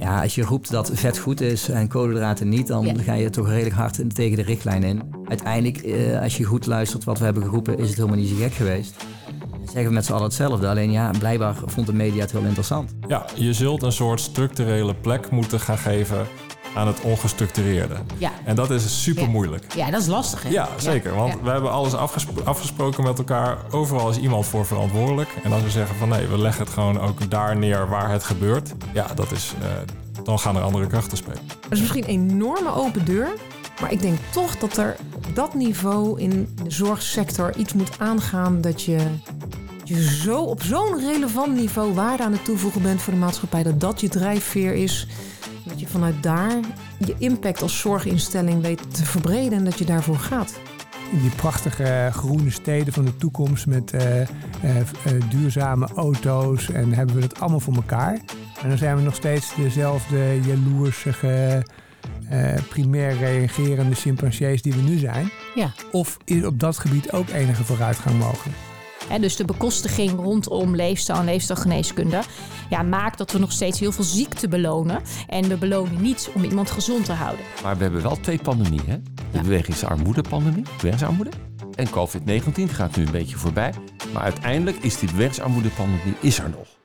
Ja, als je roept dat vet goed is en koolhydraten niet, dan Ja. ga je toch redelijk hard tegen de richtlijn in. Uiteindelijk, eh, als je goed luistert wat we hebben geroepen, is het helemaal niet zo gek geweest. Zeggen we met z'n allen hetzelfde, alleen ja, blijkbaar vond de media het heel interessant. Ja, je zult een soort structurele plek moeten gaan geven aan het ongestructureerde. Ja. En dat is super moeilijk. Ja, dat is lastig, hè? Ja, zeker. Want Ja. we hebben alles afgespro- afgesproken met elkaar. Overal is iemand voor verantwoordelijk. En als we zeggen van nee, we leggen het gewoon ook daar neer waar het gebeurt. Ja, dat is, eh, dan gaan er andere krachten spelen. Dat is misschien een enorme open deur. Maar ik denk toch dat er op dat niveau in de zorgsector iets moet aangaan dat je, je zo op zo'n relevant niveau waarde aan het toevoegen bent voor de maatschappij. Dat dat je drijfveer is. Dat je vanuit daar je impact als zorginstelling weet te verbreden en dat je daarvoor gaat. in die prachtige groene steden van de toekomst met eh, eh, eh, duurzame auto's en hebben we dat allemaal voor elkaar. En dan zijn we nog steeds dezelfde jaloersige, eh, primair reagerende chimpansees die we nu zijn. Ja. Of is op dat gebied ook enige vooruitgang mogelijk? Hè, dus de bekostiging rondom leefstijl en leefstijlgeneeskunde ja, maakt dat we nog steeds heel veel ziekte belonen. En we belonen niet om iemand gezond te houden. Maar we hebben wel twee pandemieën. Hè? De bewegingsarmoede-pandemie, bewegingsarmoede. En COVID-19 gaat nu een beetje voorbij. Maar uiteindelijk is die bewegingsarmoede-pandemie is er nog.